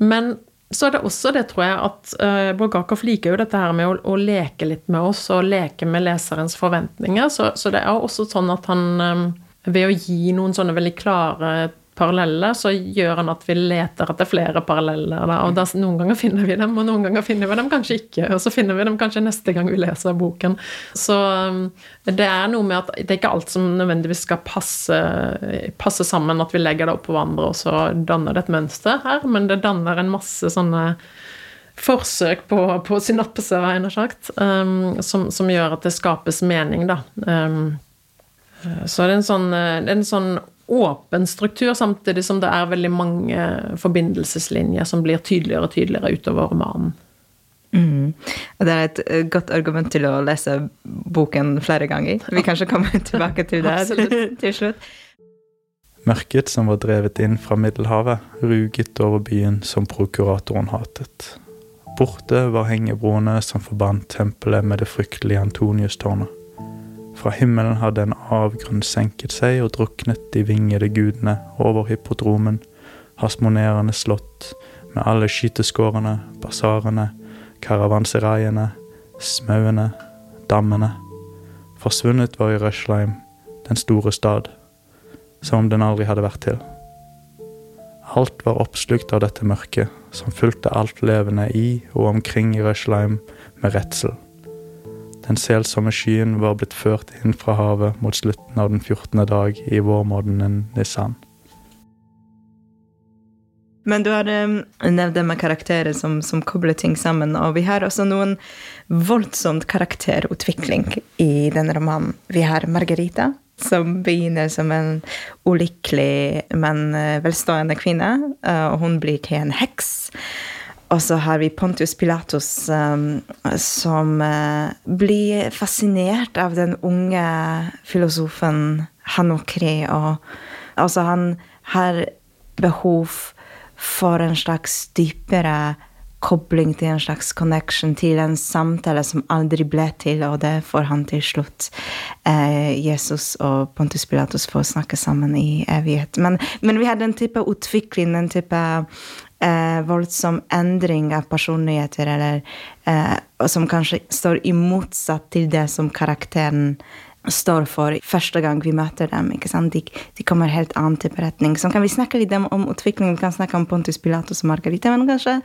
Men så er det også det, tror jeg, at uh, Bulgakov liker jo dette her med å, å, leke litt med oss og leke med leserens forventninger. Så, så det er også sånn at han um, ved å gi noen sånne veldig klare paralleller, så gjør han at vi leter etter flere paralleller. Da. Og da, noen ganger finner vi dem, og noen ganger finner vi dem kanskje ikke. Og så finner vi dem kanskje neste gang vi leser boken. Så um, det er noe med at det er ikke alt som nødvendigvis skal passe, passe sammen, at vi legger det opp på hverandre, og så danner det et mønster her, men det danner en masse sånne forsøk på, på synapse, har jeg sagt, um, som, som, gjør at det skapes mening, da. Um, så det er en sånn, det er en sånn åpen struktur, samtidig som det er veldig mange forbindelseslinjer som blir tydeligere og tydeligere utover romanen. Mm. Det er et eh, godt argument til å lese boken flere ganger. Vi kanskje kommer tilbake til det til slutt. Mørket som var drevet inn fra Middelhavet, ruget over byen som prokuratoren hatet. Borte var hengebroene som forbandt tempelet med det fryktelige Antoniustårnet. Fra himmelen hadde en avgrunn senket seg og druknet de vingede gudene over hippodromen, hasmonerende slott, med alle skyteskårene, basarene, karavanseraiene, smauene, dammene. Forsvunnet var i Røsleim, den store stad, som om den aldri hadde vært til. Alt var oppslukt av dette mørket, som fulgte alt levende i og omkring i Røsleim med redsel. Den selsomme skyen var blitt ført inn fra havet mot slutten av den 14. dag i vårmåneden Nissan. Men du har um, nevnt det med karakterer som, som, kobler ting sammen. Og vi har også noen voldsomt karakterutvikling i denne romanen. Vi har Margarita, som begynner som en ulykkelig, men uh, velstående kvinne. Uh, og hun blir til en heks. Og så har vi Pontius Pilatus, um, som uh, blir fascinert av den unge filosofen Hanokri. Og altså, han har behov for en slags dypere kobling til en slags connection til en samtale som aldri ble til, og det får han til slutt. Eh, Jesus og Pontus Pilatus får snakke sammen i evighet. Men, men vi har den type utvikling, den type eh, voldsom endring av personligheter, eller eh, som kanskje står i motsatt til det som karakteren står for første gang vi møter dem. ikke sant? De, de kommer helt annen til beretning. Så kan vi snakke litt om, om utviklingen. Vi kan snakke om Pontus Pilatus og Margarita, men kanskje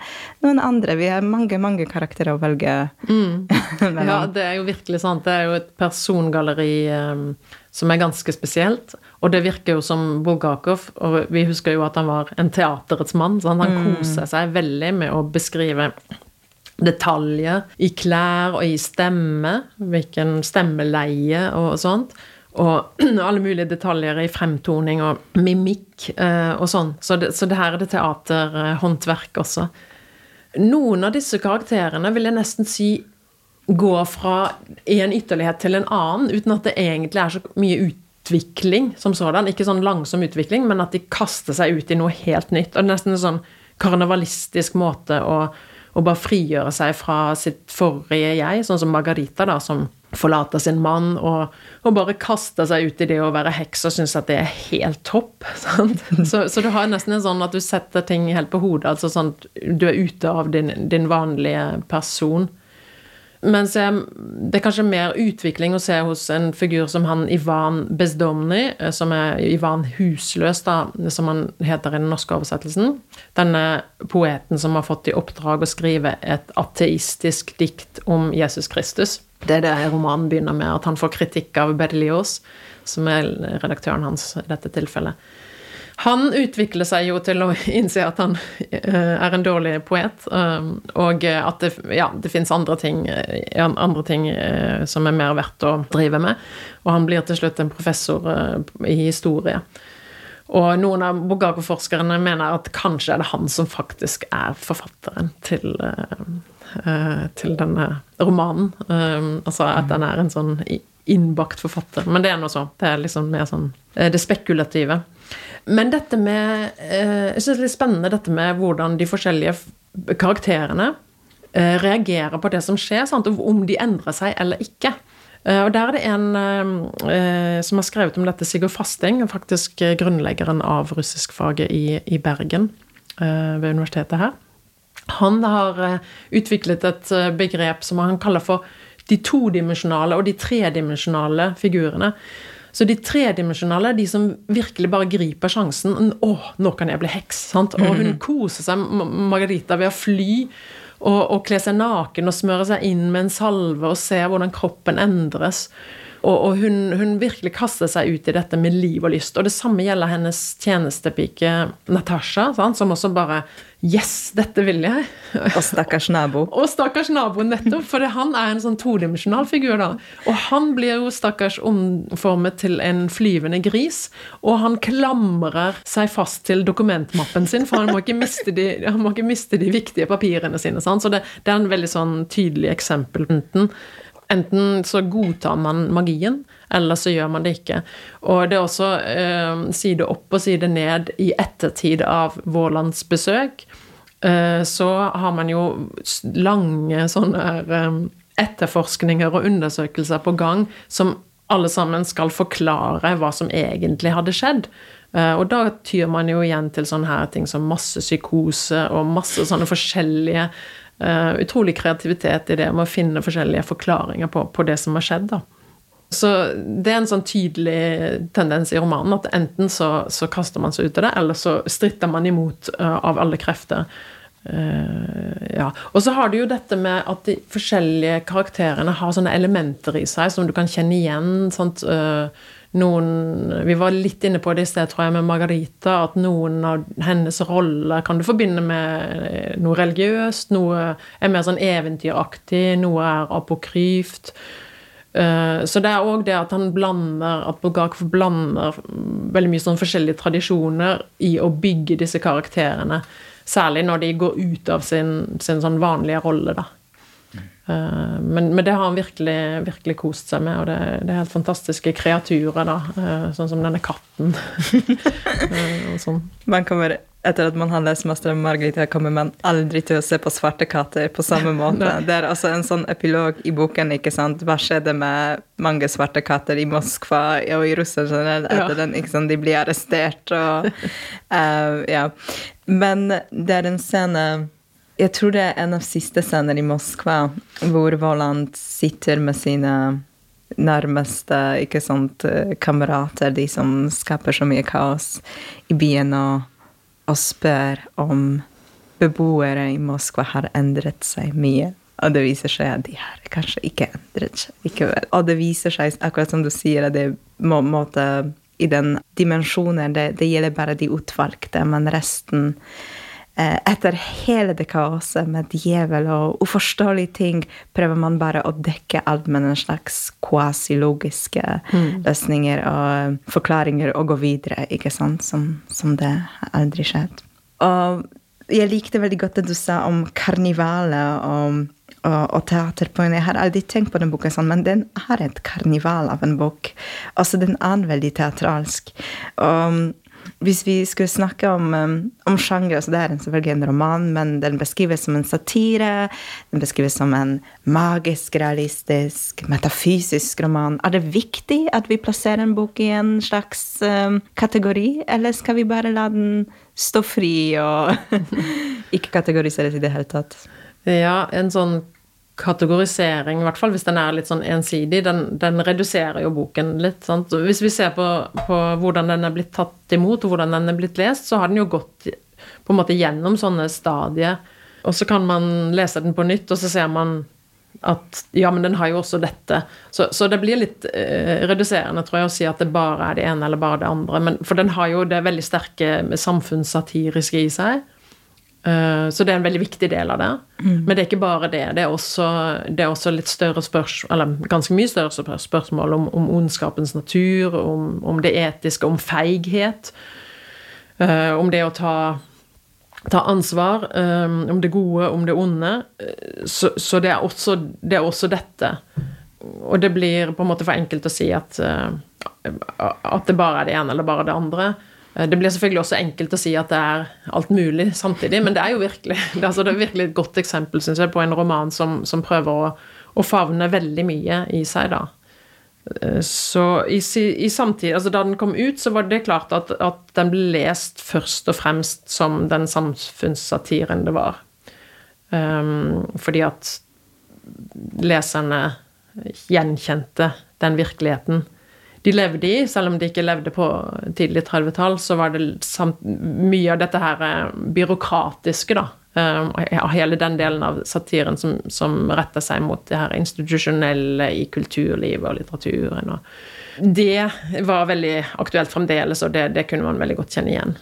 noen andre. Vi har mange mange karakterer å velge mm. Ja, det er jo virkelig sant. Det er jo et persongalleri um, som er ganske spesielt. Og det virker jo som Bulgakov, og vi husker jo at han var en teaterets mann, så han, han mm. koser seg veldig med å beskrive detaljer i klær og i stemme, hvilken stemmeleie og sånt. Og alle mulige detaljer i fremtoning og mimikk eh, og sånn. Så det, så det her er det teaterhåndverk også. Noen av disse karakterene vil jeg nesten si går fra en ytterlighet til en annen, uten at det egentlig er så mye utvikling som sådan. Ikke sånn langsom utvikling, men at de kaster seg ut i noe helt nytt. Og nesten en sånn karnevalistisk måte å, å bare frigjøre seg fra sitt forrige jeg, sånn som Margarita, da, som forlater sin mann og, og bare kaster seg ut i det å være heks og syns at det er helt topp. Så, så, du har nesten en sånn at du setter ting helt på hodet. altså sånn at Du er ute av din, din vanlige person. Mens jeg, det er kanskje mer utvikling å se hos en figur som han Ivan Bezdomny, eh, som er Ivan Husløs, da, som han heter i den norske oversettelsen. Denne poeten som har fått i oppdrag å skrive et ateistisk dikt om Jesus Kristus. Det er det romanen begynner med, at han får kritikk av Bedelios, som er redaktøren hans i dette tilfellet. Han utvikler seg jo til å innse at han eh, er en dårlig poet, um, og at det, ja, det fins andre eh, andre ting eh, som er mer verdt å drive med. Og han blir til slutt en professor i historie. Og noen av Bogago-forskerne mener at kanskje er det han som faktisk er forfatteren til, til denne romanen. Um, altså at den er en sånn innbakt forfatter. Men det er noe så. Det er liksom mer sånn det spekulative. Men dette med eh, Jeg syns det er litt spennende dette med hvordan de forskjellige karakterene eh, reagerer på det som skjer, sant? og om de endrer seg eller ikke. Eh, og Der er det en som har skrevet om dette, Sigurd Fasting, faktisk grunnleggeren av russiskfaget i, i Bergen ved universitetet her. Han har utviklet et begrep som han kaller for de todimensjonale og de tredimensjonale figurene. Så de tredimensjonale de som virkelig bare griper sjansen. Å, nå kan jeg bli heks. sant? Og hun koser seg, Margarita, ved å fly og, og kle seg naken og smøre seg inn med en salve og se hvordan kroppen endres. Og, og hun, hun, virkelig kaster seg ut i dette med liv og lyst. Og det samme gjelder hennes tjenestepike Natasha, sant? som også bare Yes, dette vil jeg! Og stakkars nabo. og stakkars nabo, nettopp. For han er en sånn todimensjonal figur, da. Og han blir jo stakkars omformet til en flyvende gris. Og han klamrer seg fast til dokumentmappen sin, for han må ikke miste de, må ikke miste de viktige papirene sine. Sant? Så det, det, er en veldig sånn tydelig eksempel. Enten Enten så godtar man magien, eller så gjør man det ikke. Og det er også eh, side opp og side ned i ettertid av Vårlands besøk. Eh, så har man jo lange sånne eh, etterforskninger og undersøkelser på gang som alle sammen skal forklare hva som egentlig hadde skjedd. Eh, og da tyr man jo igjen til sånne her ting som masse psykose og masse sånne forskjellige uh, utrolig kreativitet i det med å finne forskjellige forklaringer på, på, det som har skjedd. da. Så det er en sånn tydelig tendens i romanen at enten så, så kaster man seg ut av det, eller så stritter man imot uh, av alle krefter. Uh, ja. Og så har du jo dette med at de forskjellige karakterene har sånne elementer i seg som du kan kjenne igjen. Sant? Uh, noen Vi var litt inne på det i sted, tror jeg, med Margarita, at noen av hennes roller kan du forbinde med noe religiøst, noe er mer sånn eventyraktig, noe er apokryft. Eh, så det er òg det at han blander at Bulgakov blander veldig mye sånn forskjellige tradisjoner i å bygge disse karakterene. Særlig når de går ut av sin, sin sånn vanlige rolle, da. Eh, men, men, det har han virkelig, virkelig kost seg med, og det, det, er helt fantastiske kreaturer, da. Eh, sånn som denne katten. Eh, sånn. Man kommer, etter at man har lest 'Mester av Margarita', kommer man aldri til å se på svarte katter på samme måte. det er altså en sånn epilog i boken, ikke sant. Hva skjedde med mange svarte katter i Moskva og i Russland generelt etter ja. den? ikke sant? De blir arrestert og uh, Ja. Men det er en scene jeg tror det er en av siste scener i Moskva hvor Voland sitter med sine nærmeste ikke sant, kamerater, de som skaper så mye kaos i byen, og, og spør om beboere i Moskva har endret seg mye. Og det viser seg at de har kanskje ikke endret seg likevel. Og det viser seg, akkurat som du sier, at det må, måte, i den dimensjonen det, det gjelder bare de utvalgte, men resten etter hele det kaoset med djevel og uforståelige ting, prøver man bare å dekke alt med en slags quasi-logiske mm. løsninger og forklaringer og gå videre, ikke sant, som, som det aldri skjedde. Og jeg likte veldig godt det du sa om karnivalet og, og, og teater. Jeg har aldri tenkt på den boken sånn, men den har et karnival av en bok. Altså, den er veldig teatralsk. Og hvis vi skulle snakke om, um, om sjanger, så det er selvfølgelig en roman, men den beskrives som en satire. Den beskrives som en magisk, realistisk, metafysisk roman. Er det viktig at vi plasserer en bok i en slags um, kategori, eller skal vi bare la den stå fri og ikke kategoriseres i det hele tatt? Ja, en sånn kategorisering, i hvert fall hvis den er litt sånn ensidig, den, den reduserer jo boken litt. Sant? Hvis vi ser på, på, hvordan den er blitt tatt imot, og hvordan den er blitt lest, så har den jo gått på en måte gjennom sånne stadier. Og så kan man lese den på nytt, og så ser man at ja, men den har jo også dette. Så, så det blir litt eh, reduserende, tror jeg, å si at det bare er det ene eller bare det andre. Men, for den har jo det veldig sterke samfunnssatiriske i seg. Eh, så det er en veldig viktig del av det. Mm. Men det er ikke bare det. Det er også, det er også litt større spørsmål, eller ganske mye større spørsmål om, om ondskapens natur, om, om, det etiske, om feighet. Uh, om det å ta, ta ansvar, um, om det gode, om det onde. Så, så det, er også, det, er også, dette. Og det blir på en måte for enkelt å si at, uh, at det bare er det ene eller bare det andre. Eh, det blir selvfølgelig også enkelt å si at det er alt mulig samtidig, men det er jo virkelig det er, altså, det er virkelig et godt eksempel synes jeg, på en roman som, som prøver å, å, favne veldig mye i seg. da. Eh, så i, i samtid, altså Da den kom ut, så var det klart at, at, den ble lest først og fremst som den samfunnssatiren det var. Um, fordi at leserne gjenkjente den virkeligheten de levde i, selv om de ikke levde på tidlig 30-tall, så var det samt, mye av dette her eh, byråkratiske, da. Uh, hele den delen av satiren som, som retter seg mot det her institusjonelle i kulturlivet og litteraturen. Og det var veldig aktuelt fremdeles, og det, det kunne man veldig godt kjenne igjen.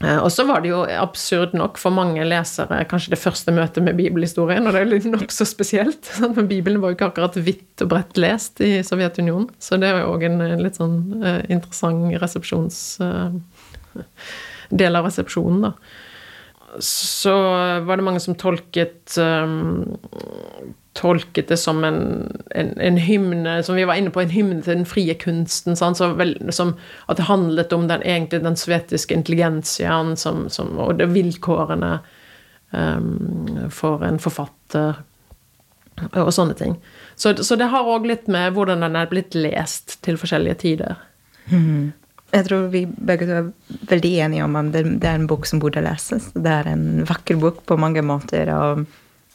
Eh, og så var det jo absurd nok for mange lesere kanskje det første møtet med bibelhistorien, og det er litt nokså spesielt. Men Bibelen var jo ikke akkurat vidt og bredt lest i Sovjetunionen, så det var jo òg en litt sånn uh, interessant resepsjons... Del av resepsjonen, da. Så var det mange som tolket um, tolket det som en, en, en, hymne, som vi var inne på, en hymne til den frie kunsten. Vel, som, at det handlet om den, egentlig den sovjetiske intelligensiaen og det vilkårene um, for en forfatter og sånne ting. Så, så det har òg litt med hvordan den er blitt lest til forskjellige tider. Mm. Jeg tror vi begge er veldig enige om at det, er en bok som burde leses. Det er en vakker bok på mange måter. og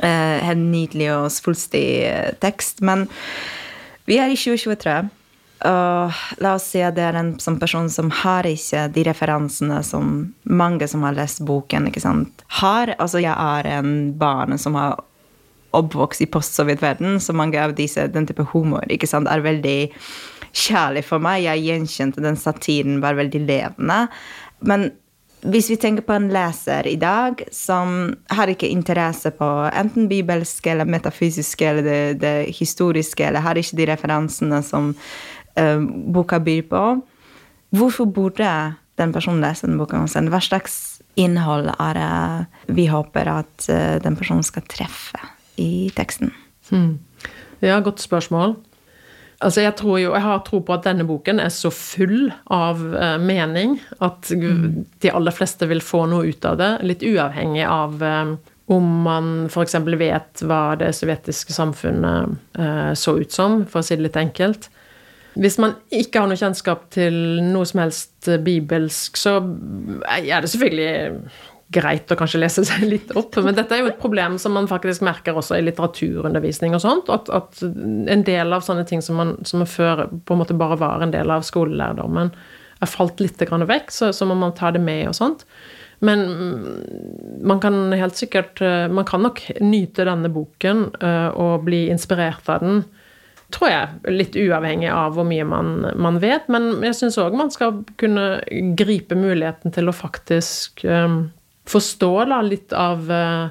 helt nydelig og svulstig eh, tekst. Men vi er i 2023. Og la oss si at det er en sånn person som har ikke de referansene som mange som har lest boken, ikke sant, har. Altså, jeg er en barn som har oppvokst i post-sovjetverden, så mange av disse, den type humor ikke sant, er veldig kjærlig for meg. Jeg gjenkjente den satiren var veldig levende. Men hvis vi tenker på en leser i dag som har ikke interesse på enten bibelske eller metafysiske eller det, det historiske, eller har ikke de referansene som uh, boka byr på, hvorfor burde den personen lese den boka? Hva slags innhold er det vi håper at uh, den personen skal treffe i teksten? Hmm. Ja, godt spørsmål. Altså jeg, tror jo, jeg har tro på at denne boken er så full av uh, mening at mm. de aller fleste vil få noe ut av det, litt uavhengig av um, om man f.eks. vet hva det sovjetiske samfunnet uh, så ut som, for å si det litt enkelt. Hvis man ikke har noe kjennskap til noe som helst bibelsk, så er det selvfølgelig greit å kanskje lese seg litt opp. Men dette er jo et problem som man faktisk merker også i litteraturundervisning og sånt. At, at en del av sånne ting som, man, som før på en måte bare var en del av skolelærdommen, er falt litt vekk, så, så må man ta det med og sånt. Men man kan helt sikkert Man kan nok nyte denne boken eh, og bli inspirert av den tror jeg, litt uavhengig av hvor mye man, man vet. Men jeg syns òg man skal kunne gripe muligheten til å faktisk um, forstå da, litt av eh,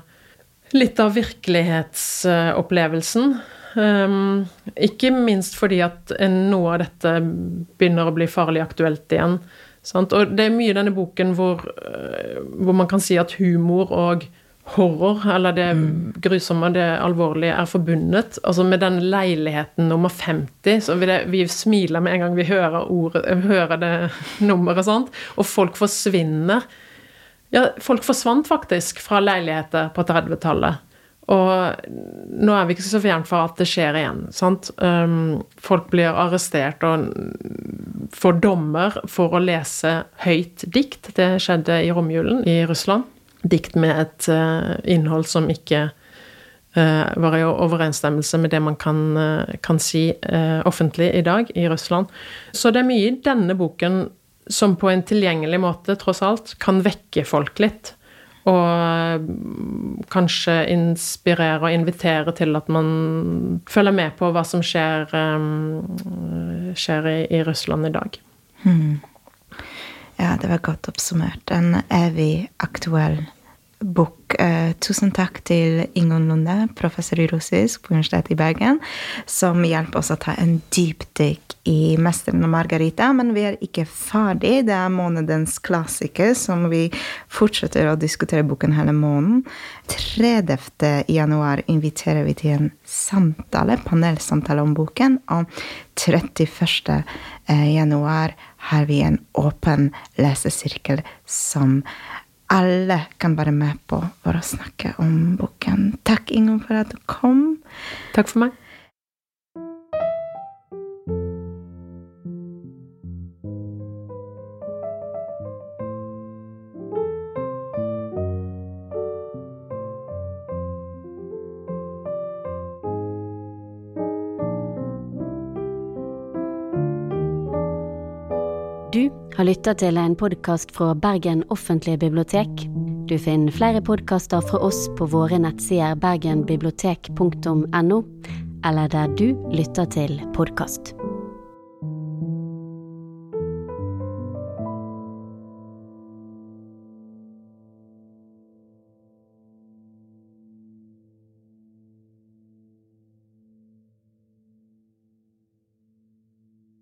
Litt av virkelighetsopplevelsen. Um, ikke minst fordi at noe av dette begynner å bli farlig aktuelt igjen. Sant? Og det er mye i denne boken hvor, eh, hvor, man kan si at humor og horror, eller det mm. grusomme, det alvorlige, er forbundet. Altså med den leiligheten nummer 50, så vi, det, vi smiler med en gang vi hører, ordet, hører det nummeret, sant? og folk forsvinner. Ja, folk forsvant faktisk fra leiligheter på 30-tallet. Og nå er vi ikke så fjernt for at det skjer igjen. sant? Um, folk blir arrestert og får dommer for å lese høyt dikt. Det skjedde i romjulen i Russland. Dikt med et uh, innhold som ikke uh, var i overensstemmelse med det man kan, uh, kan si offentlig i dag i Russland. Så det er mye i denne boken som på en tilgjengelig måte, tross alt, kan vekke folk litt. Og kanskje inspirere og invitere til at man følger med på hva som skjer, um, skjer i, i, Russland i dag. Hmm. Ja, det var godt oppsummert. En evig aktuell bok. Eh, tusen takk til Ingunn Lunde, professor i russisk på Universitetet i Bergen, som hjelper oss å ta en dypdykk i 'Mesteren og Margarita'. Men vi er ikke ferdig. Det er månedens klassiker, som vi fortsetter å diskutere boken hele måneden. 30. januar inviterer vi til en samtale, panelsamtale om boken. Og 31. Eh, januar har vi en åpen lesesirkel som alle kan være med på for å snakke om boken. Takk, Ingunn, for at du kom. Takk for meg. Har lytta til en podkast fra Bergen offentlige bibliotek. Du finner flere podkaster fra oss på våre nettsider bergenbibliotek.no, eller der du lytter til podkast.